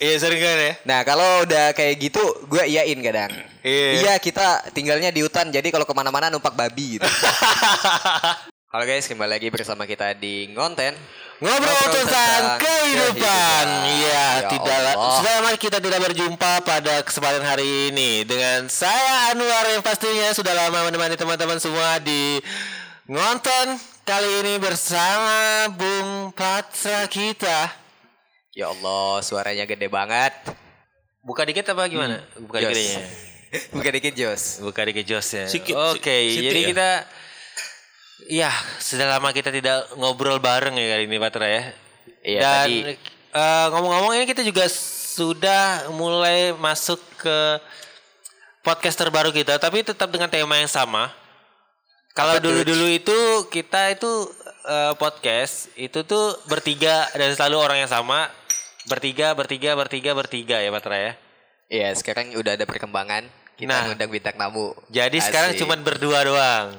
Iya sering kan ya. Nah kalau udah kayak gitu gue iyain kadang. Iya. Iya kita tinggalnya di hutan jadi kalau ke mana-mana numpak babi gitu. Halo guys kembali lagi bersama kita di ngonten Ngobrol Ngobrol tentang tentang kehidupan. Iya, Ya tidak Allah. sudah lama kita tidak berjumpa pada kesempatan hari ini dengan saya Anwar yang pastinya sudah lama menemani teman-teman semua di ngonten kali ini bersama Bung Patra kita. Ya Allah suaranya gede banget. Buka dikit apa gimana? Buka Jos. dikitnya. Buka dikit Jos. Buka dikit Josnya. Sikit, Oke, situ jadi ya? kita Iya, sudah lama kita tidak ngobrol bareng ya kali ini Patra ya. Iya, Dan tadi- eh, ngomong-ngomong ini kita juga sudah mulai masuk ke podcast terbaru kita, tapi tetap dengan tema yang sama. Kalau dulu-dulu itu kita itu eh, podcast itu tuh bertiga dan selalu orang yang sama, bertiga, bertiga, bertiga, bertiga ya Patra ya. Iya sekarang udah ada perkembangan. Kita Nah. ngundang bintang tamu. Jadi sekarang Asik. cuma berdua doang.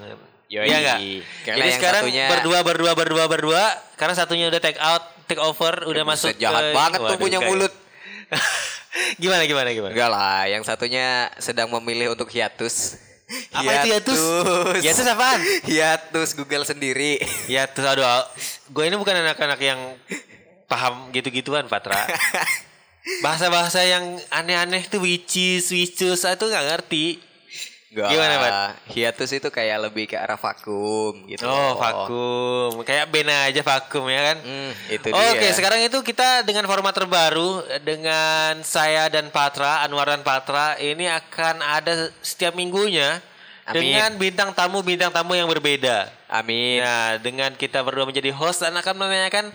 Yoi. Iya enggak? Jadi yang sekarang satunya- berdua berdua berdua berdua karena satunya udah take out, take over, udah masuk jahat banget tuh Waduh, punya kayak- mulut. gimana gimana gimana? Enggak lah, yang satunya sedang memilih untuk hiatus. Apa itu hiatus? Hiatus apaan? Hiatus Google sendiri. Tuh aduh, gue ini bukan anak-anak yang paham gitu-gituan Patra. Bahasa-bahasa yang aneh-aneh tuh which is, itu nggak ngerti. Enggak Gimana, Pat? Hiatus itu kayak lebih ke arah vakum gitu. Oh, vakum. Kayak bena aja vakum ya kan? Hmm, itu Oke, dia. sekarang itu kita dengan format terbaru dengan saya dan Patra, Anwar dan Patra ini akan ada setiap minggunya Amin. dengan bintang tamu bintang tamu yang berbeda. Amin. Nah, dengan kita berdua menjadi host dan akan menanyakan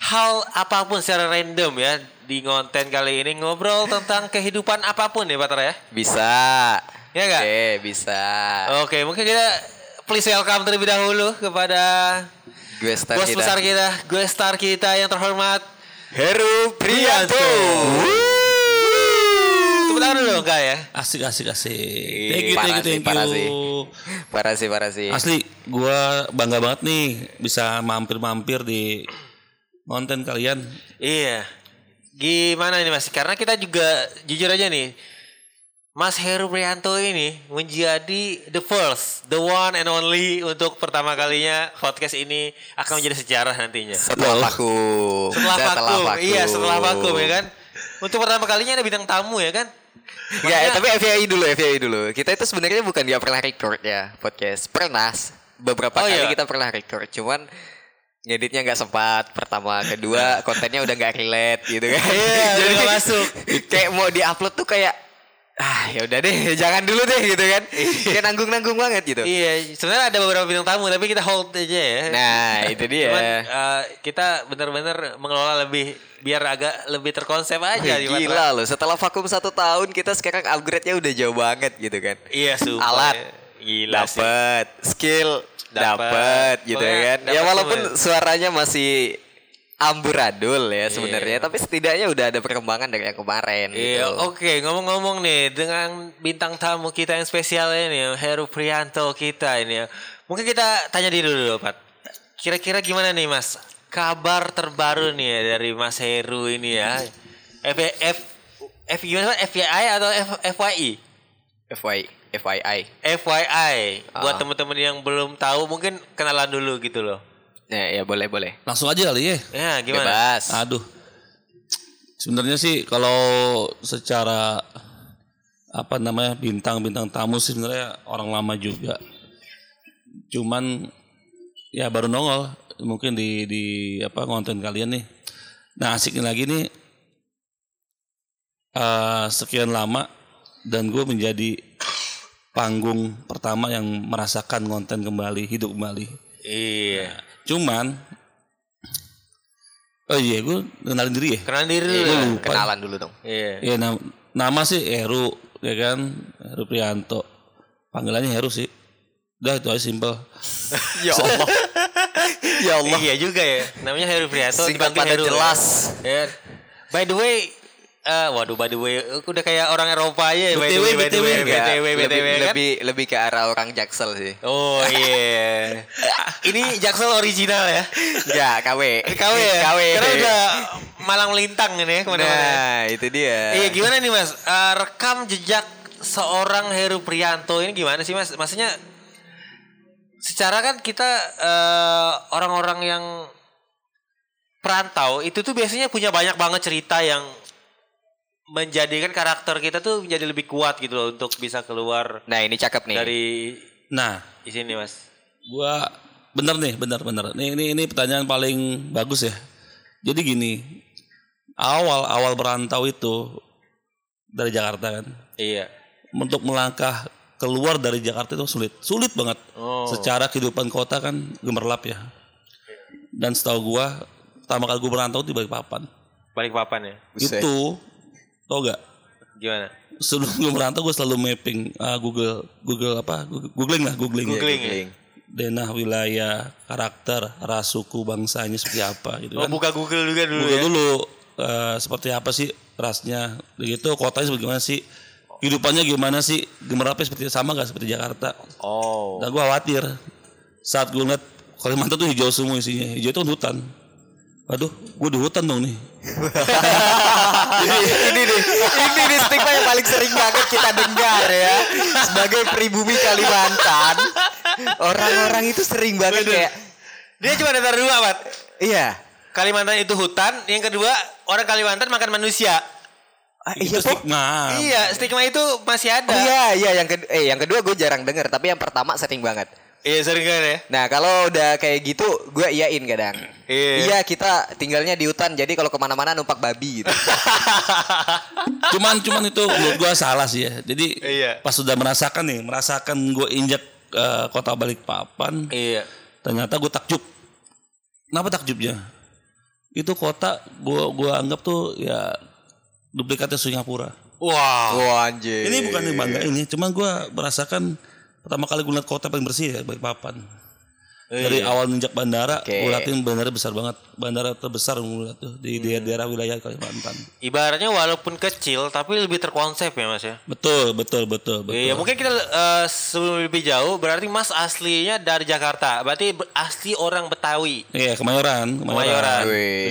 hal apa pun secara random ya di konten kali ini ngobrol tentang kehidupan apa pun ya Patra ya. Bisa. Ya nggak? Oke, bisa. Oke, mungkin kita please welcome terlebih dahulu kepada Gue start bos kita. besar kita, gue star kita yang terhormat Heru Priyanto. Tepuk tangan dulu enggak ya? Asik asik asik. Thank you parah thank you sih, thank parah you. parah sih. Asli gua bangga banget nih bisa mampir-mampir di konten kalian. Iya. Gimana ini Mas? Karena kita juga jujur aja nih. Mas Heru Priyanto ini menjadi the first, the one and only untuk pertama kalinya podcast ini akan menjadi sejarah nantinya. Setelah vakum. Setelah, vakum, iya setelah vakum ya kan. Untuk pertama kalinya ada bintang tamu ya kan. Ya, tapi FYI dulu, FYI dulu. Kita itu sebenarnya bukan gak pernah record ya podcast. Pernah beberapa Oh, kali iya. kita pernah record, cuman ngeditnya nggak sempat. Pertama, kedua kontennya udah nggak relate gitu kan. Iya, udah nggak masuk. kayak mau diupload tuh kayak ah ya udah deh, jangan dulu deh gitu kan. kayak nanggung-nanggung banget gitu. Iya, sebenarnya ada beberapa bintang tamu tapi kita hold aja ya. Nah, itu dia. Cuman eh, kita benar-benar mengelola lebih biar agak lebih terkonsep aja Patra. Gila loh, setelah vakum satu tahun kita sekarang upgrade-nya udah jauh banget gitu kan. Iya, sumpah. Alat Gila sih. dapet, skill Dapet. dapet gitu Pokoknya kan. dapet Ya walaupun suaranya masih amburadul ya sebenarnya, Iya. tapi setidaknya udah ada perkembangan dari yang kemarin Iya, gitu. oke ngomong-ngomong nih dengan bintang tamu kita yang spesial ini, Heru Priyanto kita ini ya. Mungkin kita tanya dulu dulu, Pat. Kira-kira gimana nih, Mas? Kabar terbaru nih ya dari Mas Heru ini ya. F F F gimana? Pak? FYI atau F, FYI? FYI, FYI. FYI. Buat Ah. teman-teman yang belum tahu mungkin kenalan dulu gitu loh. Ya, ya boleh boleh. Langsung aja kali ya. Ya, gimana? Bebas. Aduh. Sebenarnya sih kalau secara apa namanya bintang-bintang tamu sih sebenarnya orang lama juga. Cuman ya baru nongol mungkin di di apa konten kalian nih. Nah asiknya lagi nih eh, sekian lama dan gue menjadi panggung pertama yang merasakan konten kembali hidup kembali. Iya. Cuman Oh iya gue kenalin diri ya. Kenalan diri dulu. Iya, ya. lupa. kenalan dulu dong. Iya. Iya nama, nama sih Heru ya kan Heru Prianto. Panggilannya Heru sih. Udah itu aja simple. ya Allah. ya Allah. Iya juga ya. Namanya Heru Priyanto Singkat dipanggil padat Heru. ya. jelas. Ya. By the way, eh waduh by the way udah kayak orang Eropa aja ya BTW, BTW, BTW, BTW, kan? lebih lebih ke arah orang Jaksel sih. Oh iya. Ini Jaksel original ya. Enggak, KW. KW ya? KW. Karena udah malang melintang ini ya ke mana-mana. Nah, itu dia. Iya gimana nih mas? Eh, rekam jejak seorang Heru Prianto ini gimana sih mas? Maksudnya secara kan kita eh, orang-orang yang perantau itu tuh biasanya punya banyak banget cerita yang menjadikan karakter kita tuh menjadi lebih kuat gitu loh untuk bisa keluar Nah, ini cakep nih. dari Nah, di sini mas. gua bener nih, bener bener. Ini ini ini pertanyaan paling bagus ya. Jadi gini, awal awal berantau itu dari Jakarta kan. Iya. Untuk melangkah keluar dari Jakarta itu sulit, sulit banget. Oh. Secara kehidupan kota kan gemerlap ya. Dan setahu gua, pertama kali gua berantau di Balikpapan. Balik papan ya. Itu, tau gak? Gimana? Sebelum gue merantau gue selalu mapping ah, Google Google apa Google- googling lah googling, Googling ya? Googling. denah wilayah karakter ras suku bangsanya seperti apa gitu Oh kan buka Google juga dulu Google ya. dulu eh, seperti apa sih rasnya begitu kotanya bagaimana sih kehidupannya gimana sih gemerlapnya seperti sama gak seperti Jakarta Oh. dan gue khawatir saat gue ngeliat Kalimantan tuh hijau semua isinya hijau itu kan hutan Waduh, gue di hutan dong nih. ini ini nih, ini nih stigma yang paling sering banget kita dengar ya. Sebagai pribumi Kalimantan, orang-orang itu sering banget kayak Dia cuma ada dua, Pat. iya. Kalimantan itu hutan, yang kedua orang Kalimantan makan manusia. Ah, Itu iya, stigma. Iya, stigma itu masih ada. Oh, iya, iya yang kedua eh yang kedua gue jarang denger, tapi yang pertama sering banget. Iya, sering kan ya. Nah kalau udah kayak gitu gue iyain kadang. Iya. Iya kita tinggalnya di hutan jadi kalau ke mana-mana numpak babi gitu. cuman cuman itu menurut gua salah sih ya. Jadi Iya. pas sudah merasakan nih, merasakan gue injak eh, kota Balikpapan, Iya. ternyata gue takjub. Kenapa takjubnya? Itu kota gua gua anggap tuh ya duplikatnya Singapura. Wah. Wah anjir. Ini bukan yang bangga ini, cuman gua merasakan pertama kali gue lihat kota paling bersih ya Balikpapan. Dari awal ninjak bandara, Oke. gue liatin bandara besar banget. Bandara terbesar gue lihat tuh di daerah-daerah wilayah Kalimantan. Ibaratnya walaupun kecil tapi lebih terkonsep ya, Mas ya. Betul, betul, betul, betul. Iya, mungkin kita eh, sebelum lebih jauh berarti Mas aslinya dari Jakarta. Berarti be- asli orang Betawi. Iya, Kemayoran, Kemayoran.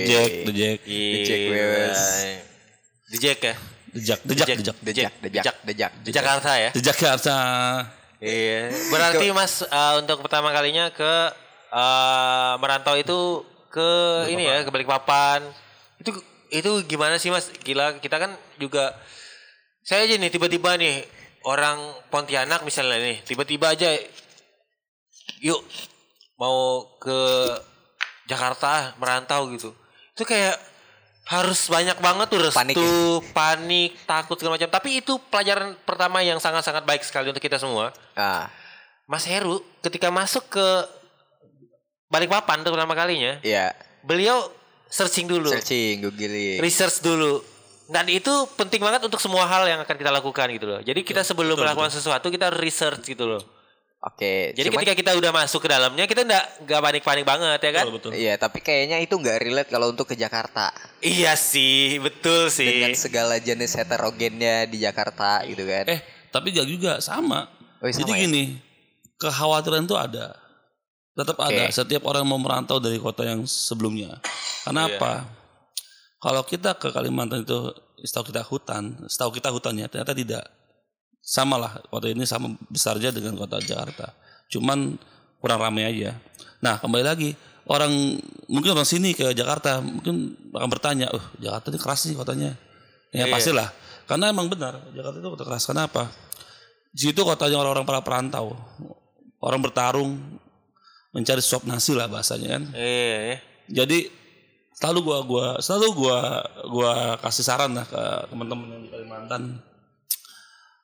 Jack, The Jack, Dejek, wes. The Jack ya. The Jack, The Jack, The Jack. Dejak, dejak, dejak, Di Jakarta ya. The Jakarta. Iya. Berarti Mas eh, untuk pertama kalinya ke eh, merantau itu ke ini ya ke Balikpapan. Itu itu gimana sih Mas? Gila kita kan juga saya aja nih tiba-tiba nih orang Pontianak misalnya nih tiba-tiba aja yuk mau ke Jakarta merantau gitu. Itu kayak harus banyak banget tuh restu, Panik panik, ya? takut segala macam. Tapi itu pelajaran pertama yang sangat-sangat baik sekali untuk kita semua. Ah, Mas Heru ketika masuk ke Balikpapan tuh pertama kalinya, iya. beliau searching dulu, Searching, googling. research dulu. Dan itu penting banget untuk semua hal yang akan kita lakukan gitu loh. Jadi kita sebelum melakukan sesuatu kita research gitu loh. Oke. Jadi cuman- ketika kita udah masuk ke dalamnya kita nggak nggak panik-panik banget ya kan? Betul, betul. Iya, tapi kayaknya itu nggak relate kalau untuk ke Jakarta Iya sih, betul sih. dengan segala jenis heterogennya di Jakarta gitu kan. Eh, tapi gak juga sama. Oh, sama Jadi ya? gini, kekhawatiran itu ada. Tetap Oke. ada. Setiap orang mau merantau dari kota yang sebelumnya. Kenapa? Kalau kita ke Kalimantan itu, setahu kita hutan, setahu kita hutannya ternyata tidak. Sama lah, kota ini sama besarnya dengan kota Jakarta. Cuman kurang ramai aja. Nah, kembali lagi, orang mungkin orang sini ke Jakarta mungkin akan bertanya, "Oh, Jakarta ini keras nih kotanya." Ya Iya. pastilah. Karena emang benar, Jakarta itu kota keras. Kenapa? Di situ kotanya orang-orang para perantau. Orang bertarung mencari suap nasi lah bahasanya kan. Iya, iya. Jadi selalu gua gua selalu gua gua kasih saran lah ke teman-teman yang di Kalimantan.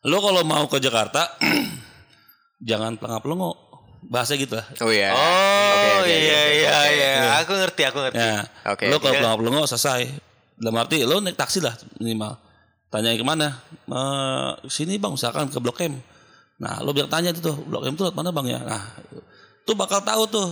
Lo kalau mau ke Jakarta jangan pelangap-pelongo. Bahasa gitu lah. Oh iya. Oh oke, iya iya iya, aku ngerti aku ngerti. Ya, Oke. lo kalau Iya. pelongo-pelongo selesai. Dalam arti lo naik taksi lah minimal. Tanya ke mana? Eh, sini bang, misalkan ke Blok M. Nah, lo biar tanya itu tuh, Blok M tuh mana bang ya? Nah, tuh bakal tahu tuh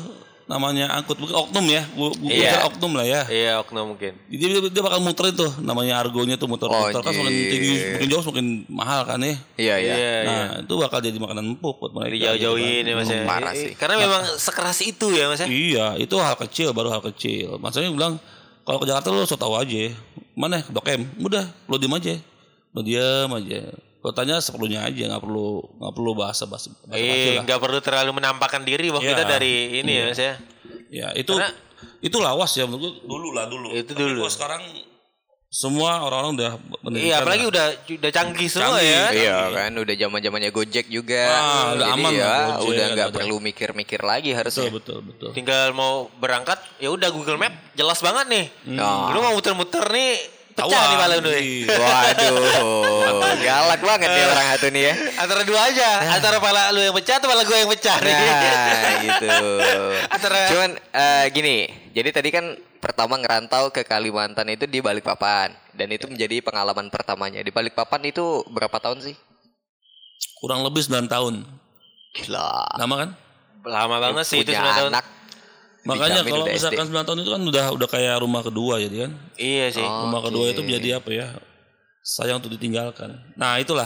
namanya angkut bukan oknum ya, bu, bu, Iya. oknum lah ya. Iya, oknum mungkin. Jadi dia, dia bakal muterin tuh namanya argonya tuh muter-muter Oh, kan semakin iya. tinggi, semakin jauh semakin mahal kan ya. Iya iya. Iya, iya. Nah itu bakal jadi makanan empuk buat mereka. Dijauh-jauhin ya gitu kan. Mas ya. Parah I- sih. Karena memang sekeras itu ya Mas ya. Iya, itu hal kecil baru hal kecil. Maksudnya bilang kalau ke Jakarta lu so tau aja. Mana Blok M? Udah, lu diem aja. Lu diem aja. Lo tanya seperlunya aja, nggak perlu nggak perlu bahasa bahasa. Eh, nggak perlu terlalu menampakkan diri bahwa Iya. kita dari ini ya Mas ya. Ya itu Karena- itu lawas ya menurut dulu lah dulu. Itu Tapi dulu. sekarang semua orang-orang udah pendidikan Iya, apalagi lah. udah udah canggih semua Canggih. ya. Iya kan udah zaman zamannya Gojek juga. Ah, udah Jadi aman ya Gojek, udah nggak perlu mikir-mikir lagi betul harusnya. betul betul. Tinggal mau berangkat, ya udah Google Map jelas banget nih. Ah. Lu mau muter-muter nih pecah nih pala lu. nih. Waduh, galak banget ya orang satu nih ya. Antara dua aja, antara pala lu yang pecah atau pala gue yang pecah nih. Nah, gitu. Antara- Cuman eh, gini, jadi tadi kan pertama ngerantau ke Kalimantan itu di Balikpapan dan itu menjadi pengalaman pertamanya. Di Balikpapan itu berapa tahun sih? Kurang lebih 9 tahun. Gila. Nama kan? Lama banget sih itu Punya sembilan tahun. anak. Makanya kalau misalkan 9 tahun itu kan udah udah kayak rumah kedua jadi kan. Iya sih. Oh. rumah kedua Oke. itu menjadi apa ya sayang untuk ditinggalkan nah itulah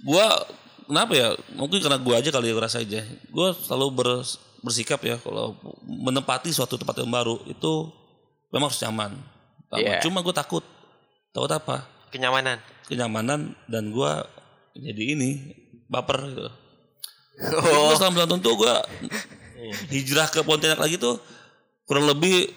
gua kenapa ya mungkin karena gua aja kali ya ngerasa aja gua selalu ber- bersikap ya kalau menempati suatu tempat yang baru itu memang harus nyaman. Iya. cuma gue takut takut apa Kenyamanan. kenyamanan dan gua jadi ini baper gitu Oh, Terus selama tahun tuh gue hijrah ke Pontianak lagi tuh kurang lebih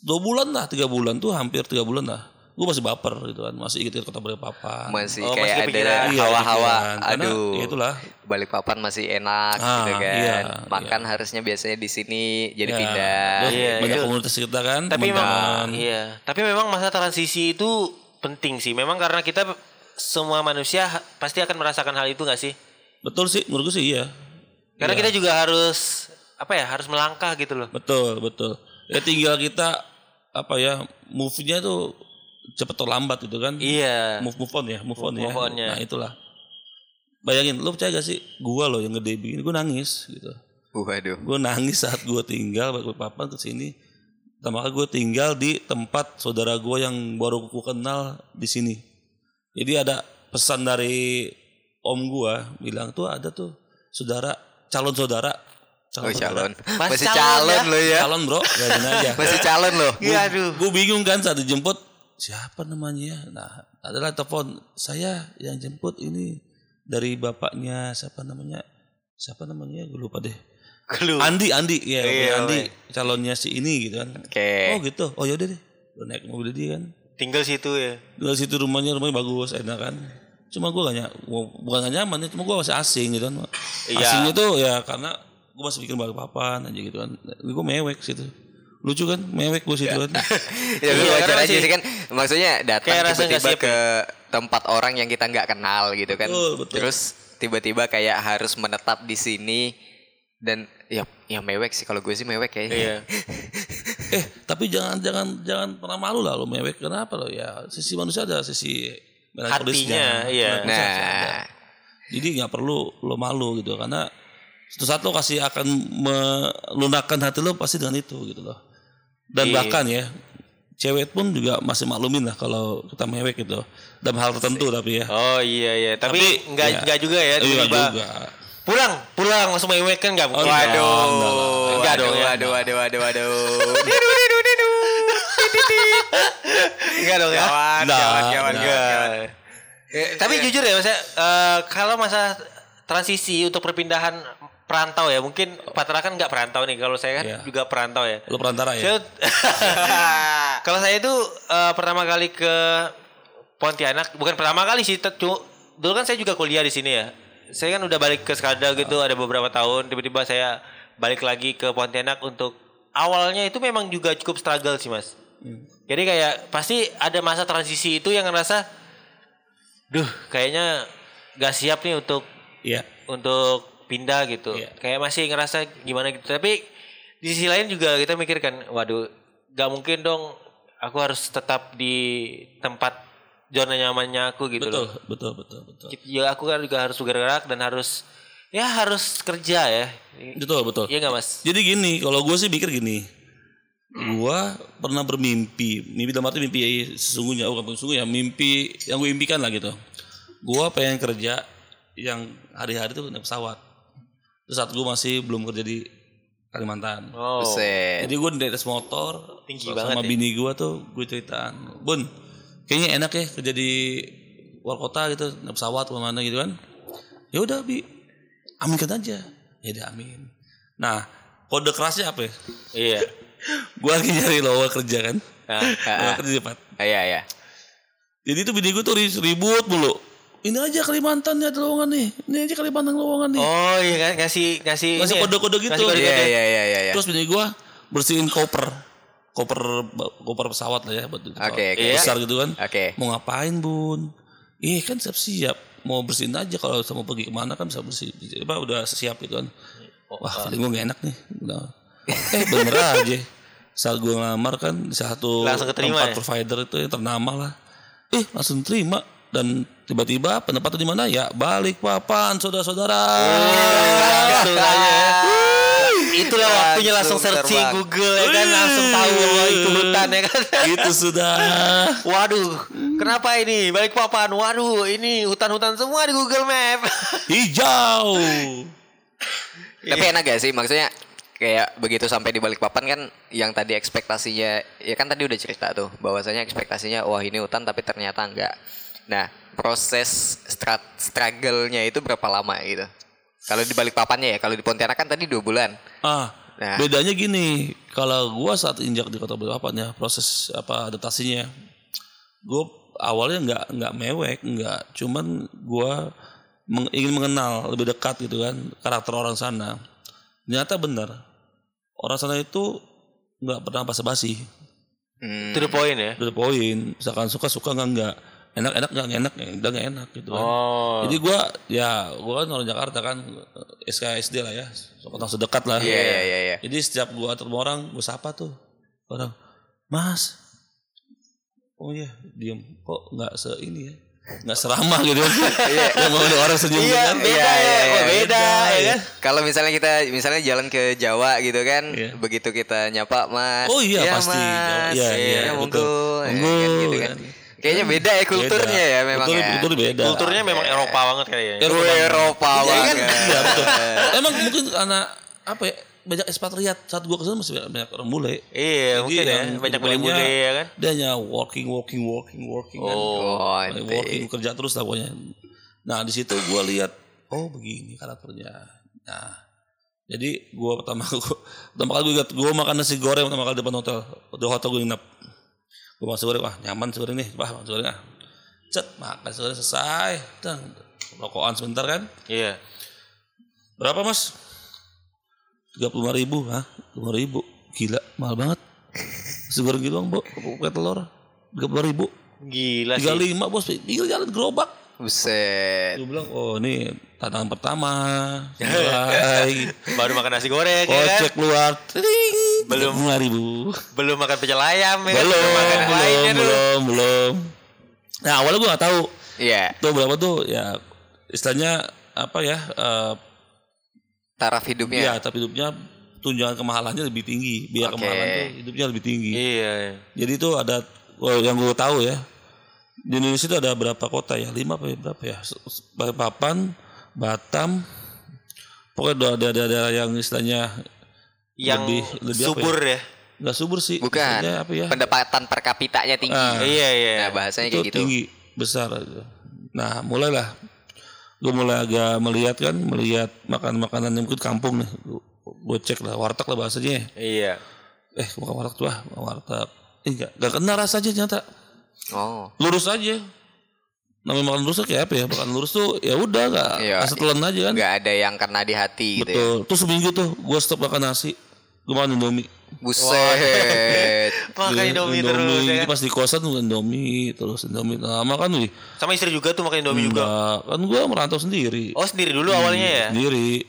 dua bulan lah tiga bulan tuh hampir tiga bulan lah gue masih baper gitu kan masih inget kota Balikpapan masih Oh, masih kayak kepikiran. ada Iya, hawa-hawa. kepikiran. Karena Aduh. ya itulah Balikpapan masih enak Ah, gitu kan. iya, Makan harusnya biasanya di sini jadi Ya, pindah. terus Iya, banyak itu. komunitas kita kan Tapi memang teman-teman. iya, tapi memang masa transisi itu penting sih. Memang karena kita semua manusia pasti akan merasakan hal itu gak sih? betul sih menurut gue sih iya Karena kita juga harus apa ya, harus melangkah gitu loh. betul betul ya tinggal kita apa ya move-nya tuh cepet atau lambat gitu kan Iya. move move on ya move on ya Move on-nya. nah itulah bayangin lu percaya gak sih gua loh yang gede begini gue nangis gitu Waduh. gue nangis saat gue tinggal papan ke sini pertama kali gue tinggal di tempat saudara gue yang baru gue kenal di sini jadi ada pesan dari om gue bilang tuh ada tuh saudara calon saudara Oh calon. Masih Masih calon calon ya? lo ya. calon bro ya gini aja Masih calon lo. Iya, aduh. gue bingung kan saat dijemput siapa namanya nah adalah telepon saya yang jemput ini dari bapaknya siapa namanya siapa namanya gue lupa deh Clue. Andi Andi ya Iya, Andi calonnya si ini gitu kan Oke. oh gitu oh yaudah deh Udah naik mobil dia kan Tinggal situ ya. dari situ rumahnya rumahnya bagus enak kan cuma gue gak ny- bukan gak nyaman ya cuma gue masih asing gitu kan Iya. asingnya tuh ya karena gue masih bikin balik papan aja gitu kan gue mewek situ lucu kan mewek gue situ kan Ya Iya, wajar aja sih kan. Maksudnya datang tiba-tiba siap ya. ke tempat orang yang kita nggak kenal gitu kan. Betul, betul. Terus tiba-tiba kayak harus menetap di sini dan ya ya mewek sih kalau gue sih mewek ya. Iya. eh tapi jangan jangan jangan pernah malu lah lo mewek kenapa lo ya sisi manusia ada sisi Hatinya, iya. Ada. Nah, jadi nggak perlu lo malu gitu karena satu saat lo kasih akan melunakkan hati lo pasti dengan itu gitu loh dan Iya. bahkan ya cewek pun juga masih maklumin lah kalau kita mewek gitu dalam hal tertentu tapi ya Oh iya iya, tapi, Tapi, enggak iya. enggak juga ya Iya tiba-tiba. juga Pulang, pulang langsung mewek kan enggak mungkin. enggak. waduh, enggak lah. Enggak dong waduh, ya. waduh, waduh, waduh, waduh. Enggak dong ya. Kawan, Enggak, kawan, kawan, enggak. kawan. Eh, tapi jujur ya Mas, ya, eh, kalau masa transisi untuk perpindahan perantau ya, mungkin Patra kan nggak perantau nih. Kalau saya kan Iya. juga perantau ya. lo perantara ya Saya, kalau saya itu eh, pertama kali ke Pontianak, bukan pertama kali sih, te- cu- dulu kan saya juga kuliah di sini ya. Saya kan udah balik ke Skada gitu, ada beberapa tahun, tiba-tiba saya balik lagi ke Pontianak untuk awalnya itu memang juga cukup struggle sih mas. Jadi kayak pasti ada masa transisi itu yang ngerasa, duh kayaknya gak siap nih untuk iya untuk pindah gitu. Iya. Kayak masih ngerasa gimana gitu. Tapi di sisi lain juga kita mikirkan, waduh, gak mungkin dong aku harus tetap di tempat zona nyamannya aku gitu betul loh. betul betul betul Ya aku kan juga harus bergerak dan harus ya harus kerja ya. Betul betul. Iya nggak mas? Jadi gini, kalau gue sih pikir gini. Gua pernah bermimpi, mimpi dalam arti mimpi sesungguhnya, oh, bukan sesungguhnya, mimpi yang gue impikan lah gitu. Gua pengen kerja yang hari-hari tuh naik pesawat. Terus saat gue masih belum kerja di Kalimantan. Oh. Buset. Jadi gue di atas motor Tinggi sama banget ya. bini gue tuh gue ceritaan, Bun, kayaknya enak ya kerja di luar kota gitu, naik pesawat ke mana gitu kan. Ya udah bi, aminkan aja. Ya udah amin. Nah kode kerasnya apa ya? Iya. gue lagi nyari lowongan kerja kan. Nah, Lowongan kerja cepat. Iya iya. Jadi itu bini gue tuh ri- ribut mulu. Ini aja Kalimantan nih ada lowongan nih. Ini aja Kalimantan lowongan nih. Oh iya kan ngasih ngasih Ngasih ini ya? kode-kode gitu. Ngasih kode-kode. Iya iya iya iya. iya. Terus bini gue bersihin koper. Koper koper pesawat lah ya buat Oke, oke. besar gitu kan. Oke. Mau ngapain bun? Ih kan siap-siap. Mau bersihin aja kalau mau pergi ke mana kan bisa bersih. Apa udah siap gitu kan. Wah feeling gue gak enak nih. Udah. eh bener aja. Saat gue ngelamar kan di satu tempat ya? provider itu yang ternama lah. Eh langsung terima. Dan tiba-tiba penempatan di mana ya? Balik papan saudara-saudara. Langsung aja ya. Itulah waktunya langsung Langsung searching. Google ya kan langsung tahu bahwa itu hutan ya kan. Itu sudah. Waduh, kenapa ini balik papan? Waduh, ini hutan-hutan semua di Google Map. Hijau. Tapi enak gak sih maksudnya kayak begitu sampai di balik papan kan yang tadi ekspektasinya ya kan tadi udah cerita tuh bahwasanya ekspektasinya wah ini hutan tapi ternyata enggak. Nah, proses strat struggle-nya itu berapa lama gitu? Kalau di balik papannya ya, kalau di Pontianak kan tadi dua bulan. Ah, Nah. bedanya gini, kalau gua saat injak di kota Balikpapan ya, proses apa adaptasinya, gua awalnya nggak nggak mewek, nggak, cuman gua meng- ingin mengenal lebih dekat gitu kan karakter orang sana. Ternyata benar, orang sana itu nggak pernah basa-basi, Hmm. To the point ya. udah poin, misalkan suka suka nggak nggak, enak enak nggak enak, ya udah nggak enak gitu kan. Oh. Jadi gua ya gua kan orang Jakarta kan SKSD lah ya, kota sedekat lah. Iya iya iya iya. Jadi setiap gua ketemu orang, gua sapa tuh orang, Mas, oh iya, diem, kok nggak se ini ya, nggak seramah gitu. Iya. mau ada orang senyum Iya, kan? beda Iya, ya, iya, iya. beda ya kan. Kalau misalnya kita misalnya jalan ke Jawa gitu kan, Iya. begitu kita nyapa Mas. Oh iya, "Ya, pasti. Mas. Iya, Iya, iya, monggo. betul. Ya, Monggo, kan, gitu kan. Kan. Kayaknya beda ya kulturnya Beda. ya memang Kultur, ya. kultur beda. Kulturnya memang Eropa banget kali ya. Eropa banget. Eropa Iya, kan? banget. Iya, betul. Emang mungkin karena apa ya? Banyak ekspatriat saat gua ke sana masih banyak orang bule. Iya, Jadi mungkin ya. yang Banyak kehidupannya bule-bule ya kan. Dia hanya working, working, working, working. kan. Oh. Oh, ente. working kerja terus lah pokoknya. Nah di situ gue lihat oh begini karakternya. Nah jadi gue pertama gua, pertama kali gue lihat gue makan nasi goreng pertama kali di depan hotel di hotel gue nginep. Gue makan nasi goreng wah nyaman nasi goreng nih wah makan nasi goreng ah. Cet makan nasi goreng selesai. Dan rokokan sebentar kan. Iya. Berapa mas? Tiga puluh lima ribu, hah? Tiga ribu, gila, mahal banget. Nasi goreng gitu bang, bu, pakai telur, tiga puluh ribu, Gila tiga sih. lima bos, tinggal jalan gerobak. Buset. Gue bilang, oh ini tantangan pertama. Mulai. Baru makan nasi goreng ya kan. Kocek keluar. Tring. Belum. Lima ribu. Belum makan pecel ayam ya kan. Belum, makan yang lainnya belum, dulu. belum, belum. Nah awalnya gue gak tahu. Iya, Tuh berapa tuh ya istilahnya apa ya. eh taraf hidupnya. ya tapi hidupnya tunjangan kemahalannya lebih tinggi. Biar Oke. kemahalan tuh hidupnya lebih tinggi. Iya. iya. Jadi itu ada oh, yang gue tahu ya. Di Indonesia itu ada berapa kota ya? Lima apa ya? berapa ya? Balikpapan, Batam, pokoknya ada daerah yang istilahnya Yang Lebih- lebih apa subur ya. nggak subur sih. Bukan. Apa ya? Pendapatan per kapitanya tinggi. Ah. Iya, iya. Nah, bahasanya itu kayak gitu. tinggi besar. gitu. Nah mulailah gue mulai agak melihat kan melihat makan makanan yang mungkin kampung nih. Gue cek lah warteg lah bahasanya. Iya. Eh bukan warteg tuh ah, warteg. Eh enggak, enggak kena rasanya ternyata. Oh. lurus aja namanya makan lurus kayak apa ya makan lurus tuh ya udah nggak Iya. asal telan aja kan Nggak ada yang kena di hati gitu ya. betul terus seminggu tuh gue stop makan nasi gue makan indomie Buset. Makan Iya, Indomie terus ya kan. pas di kosan tuh indomie terus indomie lama kan wih Sama istri juga tuh makan Indomie juga. enggak kan gue merantau sendiri Oh sendiri dulu awalnya ya? sendiri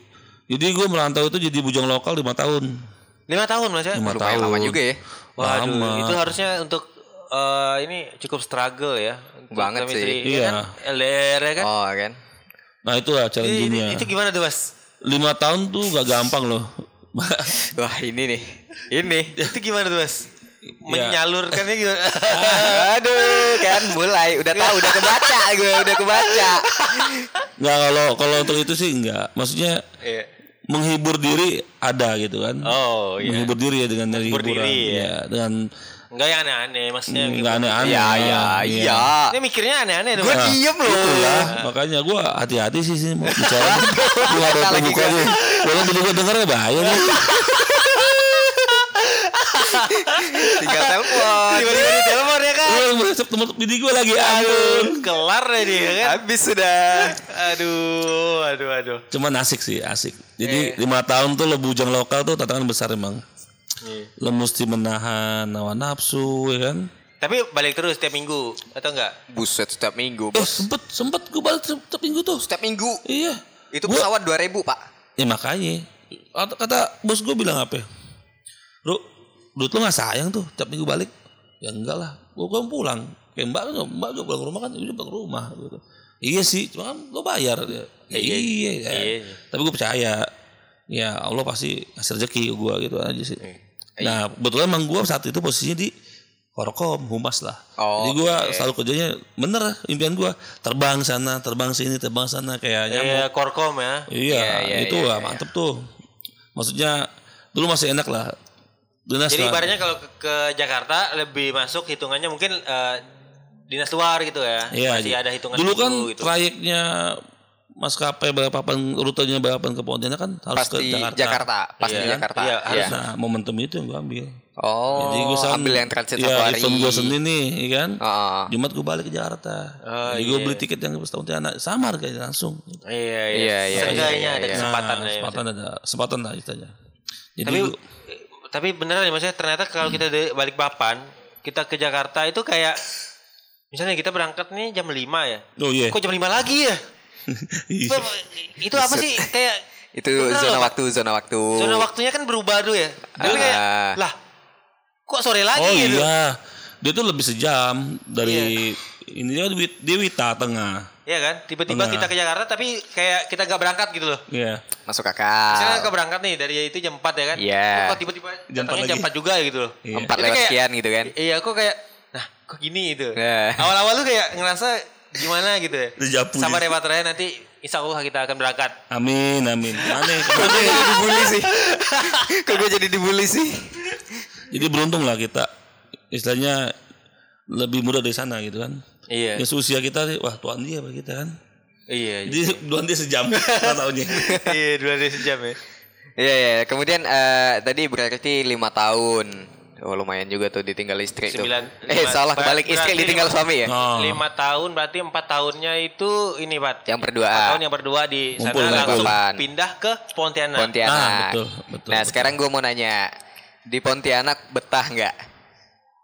jadi gue merantau itu jadi bujang lokal lima tahun Lima tahun mas ya? lima Lumayan tahun lama juga ya. Waduh, Lama. itu harusnya untuk eh, ini cukup struggle ya. Banget sih. istri, ya Iya. kan? LDR ya kan? Oh kan. Nah itu lah Itu, challenge-nya. itu gimana tuh mas? Lima tahun tuh gak gampang loh. Wah ini nih. Ini. itu gimana tuh mas? Menyalurkannya gimana? Aduh, kan mulai udah tahu, udah kebaca gue, udah kebaca. Nggak kalau kalau untuk itu sih enggak. Maksudnya Iya. menghibur diri ada gitu kan. Oh iya. Menghibur diri ya dengan dari Menghibur hiburan. diri, ya. ya. dengan Enggak yang aneh-aneh maksudnya. enggak aneh-aneh. Iya, iya, iya. Ini mikirnya aneh-aneh tuh. Gue diem loh. Itulah, makanya gue hati-hati sih sih mau bicara. gue ada Kata lagi terbuka gua. nih. Kalau juga dengarnya bahaya nih. Tinggal telepon. Tiba-tiba di telepon ya kan. Gue merasa temen bini gue lagi ampun. Kelar deh dia kan. Habis sudah. Aduh, aduh, aduh. Cuman asik sih, asik. Eh. Jadi lima tahun tuh lo bujang lokal tuh tantangan besar emang. Iya. Lo mesti menahan hawa nafsu ya kan. Tapi balik terus setiap minggu atau enggak? Buset setiap minggu, Eh bos. sempet sempet gue balik setiap minggu tuh. Setiap minggu. Iya. Itu Gua- pesawat 2000, Pak. Ya makanya. Kata, kata bos gue bilang apa ya? Ru, duit lo gak sayang tuh tiap minggu balik? Ya enggak lah. Gue kan pulang. Kayak mbak, mbak juga pulang ke rumah kan, dia pulang ke rumah. Gitu. Iya sih, cuma kan lo bayar. Ya, ya iya, iya, ya. iya. Tapi gue percaya. Ya Allah pasti ngasih rezeki gue gitu aja sih. Nah kebetulan emang gue saat itu posisinya di Korkom, humas lah. Oh, Jadi gue selalu kerjanya bener impian gue terbang sana, terbang sini, terbang sana kayak nyamuk. Iya, Korkom ya. Iya, iya, itu iya, lah mantep tuh. Maksudnya dulu masih enak lah. Dinas Jadi ibaratnya kalau ke, ke Jakarta lebih masuk hitungannya mungkin eh, dinas luar gitu ya. Iya, Masih iya. ada hitungan Dulu kan gitu. trayeknya maskapai Balikpapan rutenya Balikpapan ke Pontianak kan harus Pasti ke Jakarta. Jakarta. Pasti Iya. Jakarta. Iya, harus. Nah, momentum itu yang gue ambil. Oh, Jadi gue ambil yang transit ya, satu hari. event gue Senin nih, iya kan. Oh. Jumat gue balik ke Jakarta. Oh, Jadi gue iya. beli tiket yang ke Pontianak sama harganya langsung. Iya, iya. Iya, iya, Seenggaknya iya, ada iya. kesempatan nah, ya. kesempatan ada, kesempatan lah istilahnya. Jadi Tapi gua- tapi beneran ya maksudnya ternyata kalau kita dari balik papan, kita ke Jakarta itu kayak misalnya kita berangkat nih jam 5 ya. oh iya. Kok jam 5 lagi ya? Iya. itu apa sih kayak Itu Beneran zona waktu, zona waktu. Zona waktunya kan berubah tuh ya. Tapi kayak Ah. lah kok sore lagi Oh gitu. iya, dia tuh lebih sejam dari ini dia di, di Wita Tengah. Iya kan? Tiba-tiba Tengah. kita ke Jakarta tapi kayak kita gak berangkat gitu loh. Iya. Masuk Misalnya akal. ke berangkat nih dari itu jam 4 ya kan? Iya. Kok tiba-tiba Jam datangnya 4 jam lagi. 4 juga ya gitu loh. Iya. Empat Jadi lewat kayak- sekian gitu kan. Iya, kok kayak nah, kok gini gitu. Nah. Awal-awal tuh kayak ngerasa gimana gitu ya. Sama gitu. repatrianya nanti insya Allah kita akan berangkat. Amin, amin. Aneh. Kok gue jadi dibully sih? Kok gue jadi dibully sih? Jadi beruntung lah kita. Istilahnya lebih mudah dari sana gitu kan. Iya. Ya usia kita sih, wah tuan dia apa kita kan. Iya. Jadi tuan dia sejam. Taunya. Iya, dua hari sejam ya. Iya, iya. Kemudian eh, tadi berarti lima tahun. Oh lumayan juga tuh ditinggal istri tuh. Sembilan- eh lima- salah balik istri ditinggal lima- suami ya? Oh. Lima tahun berarti empat tahunnya itu ini Pak. Yang berdua. Empat tahun yang berdua di sana Ngumpul, langsung ngumpul. pindah ke Pontianak. Pontianak. Ah, betul, betul, nah betul. sekarang gue mau nanya, di Pontianak betah nggak?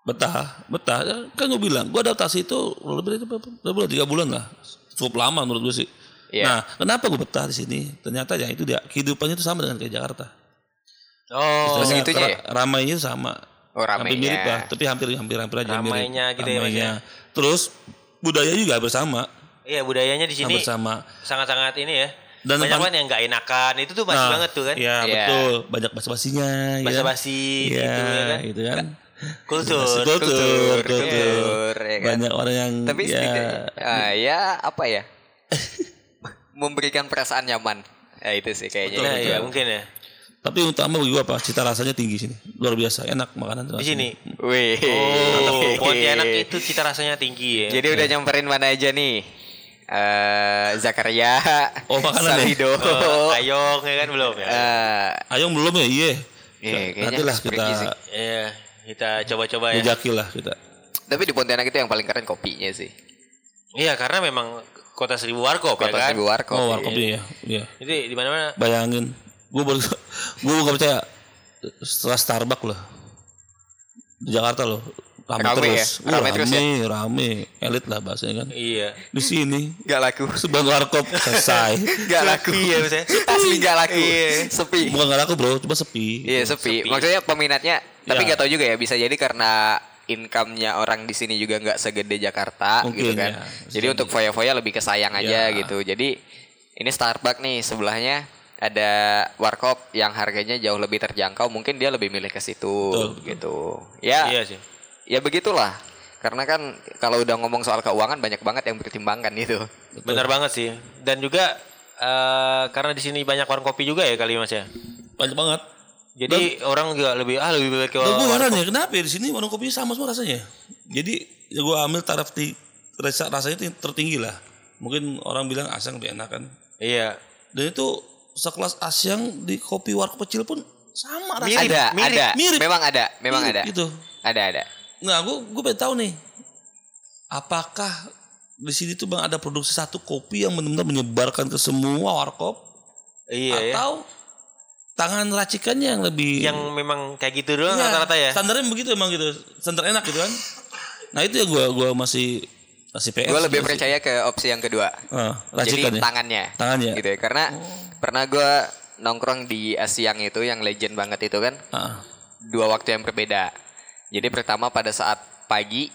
Betah, betah. Kan gue bilang, gue adaptasi itu lebih dari berapa? Berapa bulan? Tiga bulan lah. Cukup lama menurut gue sih. Iya. Nah, kenapa gue betah di sini? Ternyata ya itu dia kehidupannya itu sama dengan kayak Jakarta. Oh, Terus ya? ra- Ramainya sama. Oh, Hampir ramainya. mirip lah, tapi hampir hampir hampir aja mirip. Ramainya gitu ya, Ramainya. Terus budaya juga bersama, iya budayanya di sini hampir sama. sangat-sangat ini ya. Dan Banyak banget yang nggak enakan. Itu tuh masih banget tuh kan. Iya, Iya. betul. Banyak basa-basinya. ya? Basa-basi Iya, gitu ya kan. gitu kan. Kultur. Kultur, kultur, kultur, ya kan? Banyak orang yang Tapi ya, ah, ya apa ya? Memberikan perasaan nyaman. Ya itu sih kayaknya. Nah, Itu. iya mungkin ya. Tapi utama bagi gue apa? Cita rasanya tinggi sini. Luar biasa, enak makanan tuh Di sini. Wih. Oh, Pontianak itu cita rasanya tinggi ya. Jadi udah nyamperin mana aja nih? Eh Zakaria, Oh, makanan ya? Salido. Oh, Ayong ya kan belum ya. Eh, Ayong belum ya? Iya. Iya, kayaknya Nantilah harus kita. Iya, kita coba-coba ya. jejaki lah kita. tapi di Pontianak itu yang paling keren kopinya sih. Iya, karena memang kota seribu warkop ya Kota kan. Seribu Warkop. Oh, warkopnya ya. Iya. Jadi di mana-mana Bayangin, gue baru, gue gak percaya setelah Starbucks lah di Jakarta loh, rame, Rame terus, ya? Rame terus rame, rame, elit lah bahasanya kan. iya. Di sini Gak laku. sebuah warkop selesai, Gak laku. Sepi ya maksudnya. Asli gak laku. Iya. Sepi. bukan gak laku bro, cuma sepi. Iya sepi. Maksudnya peminatnya, tapi Ya. gak tahu juga ya. Bisa jadi karena income-nya orang di sini juga nggak segede Jakarta Mungkin, gitu kan. ya. Jadi untuk foya-foya lebih kesayang aja Ya. gitu. Jadi ini Starbucks nih sebelahnya ada warkop yang harganya jauh lebih terjangkau mungkin dia lebih milih ke situ gitu ya Iya sih. ya begitulah karena kan kalau udah ngomong soal keuangan banyak banget yang bertimbangkan itu Benar banget sih. Dan juga eh, karena di sini banyak warung kopi juga ya kali Mas ya. Banyak banget. Jadi orang juga lebih ah lebih baik ke Dan gue warung heran ya kenapa ya di sini warung kopi sama semua rasanya. Jadi ya gue ambil taraf di rasa rasanya tertinggi lah. Mungkin orang bilang asang lebih enak kan. Iya. Dan itu sekelas asyang di kopi warkop kecil pun sama Mirip, rasanya. ada mirip, ada mirip. memang ada memang Mirip ada Gitu. ada ada Nah gue gue pengen tahu nih. Apakah di sini tuh bang ada produksi satu kopi yang benar-benar menyebarkan ke semua warkop Iya ya. atau tangan racikannya yang lebih Yang memang kayak gitu doang Iya, rata-rata ya. Standarnya begitu emang gitu. Standar enak gitu kan. Nah itu yang gue gua masih masih PS. gue lebih percaya ke opsi yang kedua. Ah, jadi ya. tangannya. Tangannya. gitu ya karena pernah gue nongkrong di Asiang itu yang legend banget itu kan. Ah, dua waktu yang berbeda. Jadi pertama pada saat pagi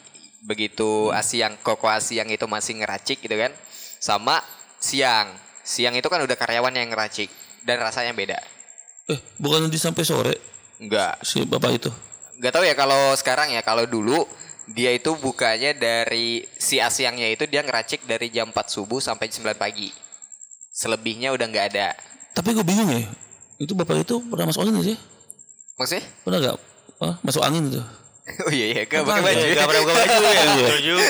begitu Asiang koko Asiang itu masih ngeracik gitu kan sama siang. Siang itu kan udah karyawan yang ngeracik dan rasanya beda. Eh bukan di sampai sore? Enggak. Si bapak itu. nggak tahu ya kalau sekarang ya kalau dulu dia itu bukanya dari si Asiangnya itu dia ngeracik dari jam 4 subuh sampai 9 pagi selebihnya udah nggak ada Tapi gue bingung ya. Itu bapak itu pernah masuk angin gak sih? maksudnya Pernah gak? Ah, masuk angin itu. oh iya iya gak pakai Apa baju Gak pernah buka baju ya. Betul juga.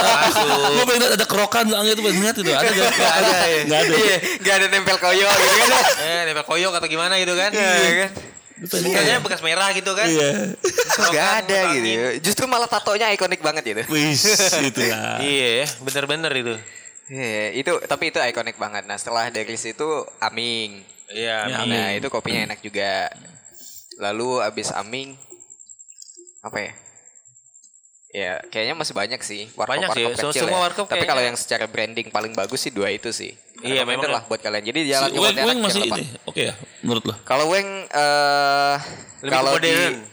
Masuk. gue pengen lihat ada kerokan angin itu pengen lihat itu. Ada gak? Gak ada. Gak ada. iya nggak ada nempel koyo gitu kan Eh, nempel koyok atau gimana gitu kan. Iya kan. Mukanya bekas merah gitu kan. Iya. nggak ada Angin. gitu justru malah tatonya ikonik banget gitu Wis, itulah. Iya ya, bener-bener itu. Iya, itu tapi itu ikonik banget. Nah, setelah dari situ Aming. Iya, Ya, Min. Nah, itu kopinya enak juga. Lalu abis Aming apa ya? Ya, kayaknya masih banyak sih. Banyak sih, warkop so- kecil semua ya. warkop Tapi kalau kayaknya- yang secara branding paling bagus sih dua itu sih. Iya, memang lah buat kalian. Jadi Si jalan ke Weng, Weng masih ini. Oke ya, menurut lo? Kalau Weng eh Lebih kalau di.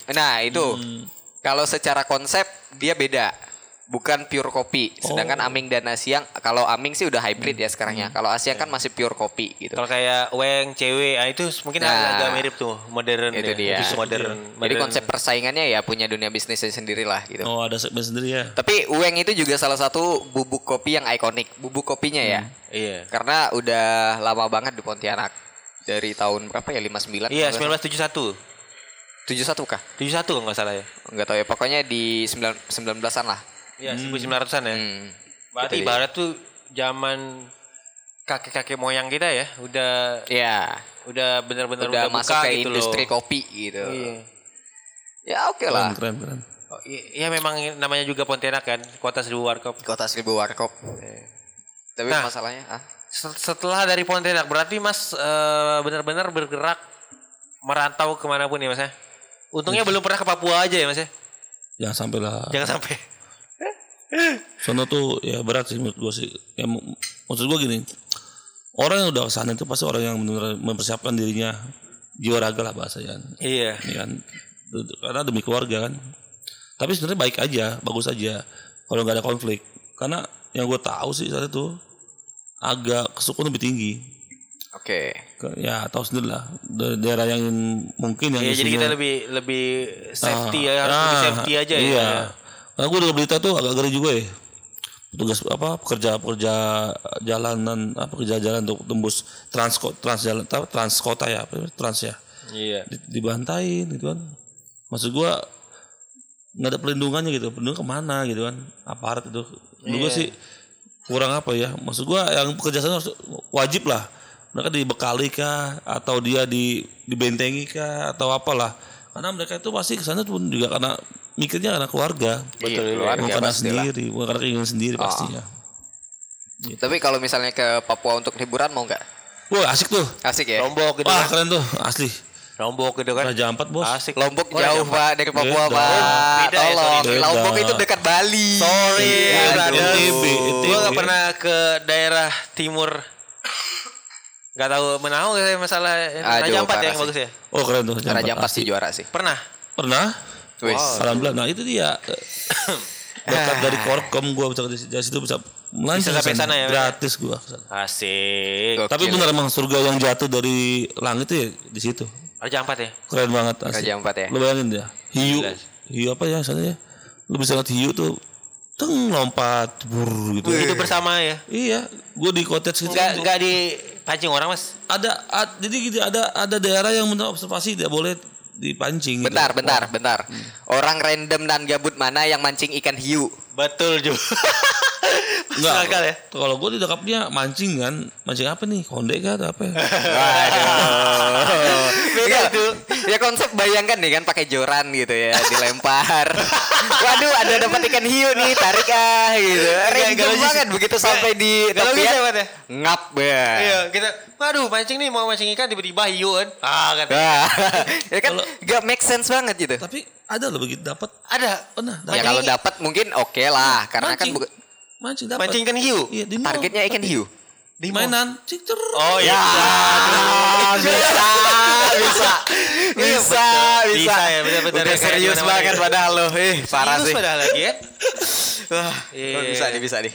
Nah, itu. Hmm. Kalau secara konsep dia beda. Bukan pure kopi. Sedangkan Oh. Aming dan Asiang kalau Aming sih udah hybrid ya sekarang Hmm. ya. Kalau Asiang kan masih pure kopi gitu. Kalau kayak Weng, cewek, ah itu mungkin Nah, agak, agak mirip tuh, modern itu ya. dia. Modern. Jadi modern. konsep persaingannya ya punya dunia bisnisnya sendiri lah gitu. Oh ada segmen sendiri ya. Tapi Weng itu juga salah satu bubuk kopi yang ikonik. Bubuk kopinya ya. Iya. Karena udah lama banget di Pontianak. Dari tahun berapa ya? 59? Iya, nggak 1971. salah. 71 kah? 71 kalau nggak salah ya. Enggak tahu ya. Pokoknya di 9, 19-an lah. Iya, 1900-an ya. Hmm. Berarti Gitu ya. ibarat tuh zaman kakek-kakek moyang kita ya, udah Iya. udah bener-bener Udah, udah, masuk buka ke gitu industri loh. kopi gitu. Iya. Ya oke Keren, lah. keren, keren. Oh, i- iya memang namanya juga Pontianak kan, kota seribu warkop. Kota seribu warkop. Tapi Nah. masalahnya ah. Set- Setelah dari Pontianak, berarti Mas eh, benar-benar bergerak merantau ke mana pun ya Mas ya? Untungnya belum pernah ke Papua aja ya Mas ya? Jangan sampai lah. Jangan sampai. Sono tuh ya berat sih menurut gue sih. Ya, mak- maksud gue gini, orang yang udah ke sana itu pasti orang yang benar mempersiapkan dirinya jiwa raga lah bahasanya. Iya. Ya kan? Karena demi keluarga kan. Tapi sebenarnya baik aja, bagus aja kalau nggak ada konflik. Karena yang gue tahu sih saat itu agak kesukuan lebih tinggi. Oke. Ke- Ya tahu sendiri lah Da- daerah yang mungkin yang Iya, jadi kita lebih lebih safety ya, Ah, harus lebih ah, safety aja ya. iya. Karena gue dengar berita tuh agak geri juga ya. Petugas apa pekerja pekerja jalanan apa pekerja jalan untuk tembus trans trans jalan trans kota ya trans ya Iya. Di- dibantain gitu kan. Maksud gue nggak ada perlindungannya gitu. Perlindungan ke mana gitu kan? Aparat itu. Menurut gua Iya. sih kurang apa ya? Maksud gue yang pekerja sana harus wajib lah. Mereka dibekali kah atau dia di dibentengi kah atau apalah. Karena mereka itu pasti ke sana tuh juga karena mikirnya karena keluarga. Betul, keluarga bukan karena pastilah. sendiri, bukan karena keinginan sendiri pastinya. Tapi kalau misalnya ke Papua untuk liburan mau nggak? Wah asik tuh. Asik ya. Lombok gitu Wah kan. keren tuh asli. Lombok gitu kan. Raja Ampat bos. Asik. Lombok Oh, jauh pak dari Papua Beda. pak. Beda ya, Tolong. sorry. Lombok Beda. itu dekat Bali. Sorry, Gue gak NTB. pernah ke daerah timur. Gak tahu menau kayak masalah Raja Ampat yang bagus ya. Oh keren tuh. Raja Ampat sih juara sih. Pernah. Pernah? Alhamdulillah. Nah itu dia. dekat dari Korkom gue bisa dari situ bisa melancong sampai ke sana ya, gratis gue. Asik. Gokil. tapi benar emang surga yang jatuh dari langit itu ya di situ Raja Ampat ya? keren banget asli. Raja Ampat ya? lu bayangin ya hiu Gila. hiu apa ya sana ya lu bisa lihat hiu tuh teng lompat bur gitu Itu bersama ya? iya gue di cottage gitu Enggak enggak dipancing orang, Mas. ada ad- jadi gitu ada ada daerah yang menurut observasi tidak boleh dipancing gitu. Bentar, bentar, bentar. Orang random dan gabut mana yang mancing ikan hiu? Betul juga. Enggak. Akal ya? Kalau gue didekapnya mancing kan, mancing apa nih? Konde kah atau apa? ya? Waduh. Beda Enggak. itu. Ya konsep bayangkan nih kan pakai joran gitu ya, dilempar. Waduh, ada dapat ikan hiu nih, tarik ah gitu. Random nggak logis. banget begitu sampai di tepian. ya, ya? Ngap ya. Iya, kita waduh mancing nih mau mancing ikan tiba-tiba hiu kan. Ah, kan. Wah, ya kan gak make sense banget gitu. Tapi ada loh begitu dapat Ada. pernah Ya dapat kalau dapat mungkin oke lah, karena kan mancing. dapat. Mancing ikan hiu. Iya, di mall. targetnya ikan hiu. di mainan. Oh iya. Ah, bisa, bisa, bisa, Iya, bisa, betul. Bisa ya, benar-benar Udah ya, serius banget padahal lo, eh parah Serius sih. padahal lagi ya. Wah, Iya. bisa nih, bisa nih.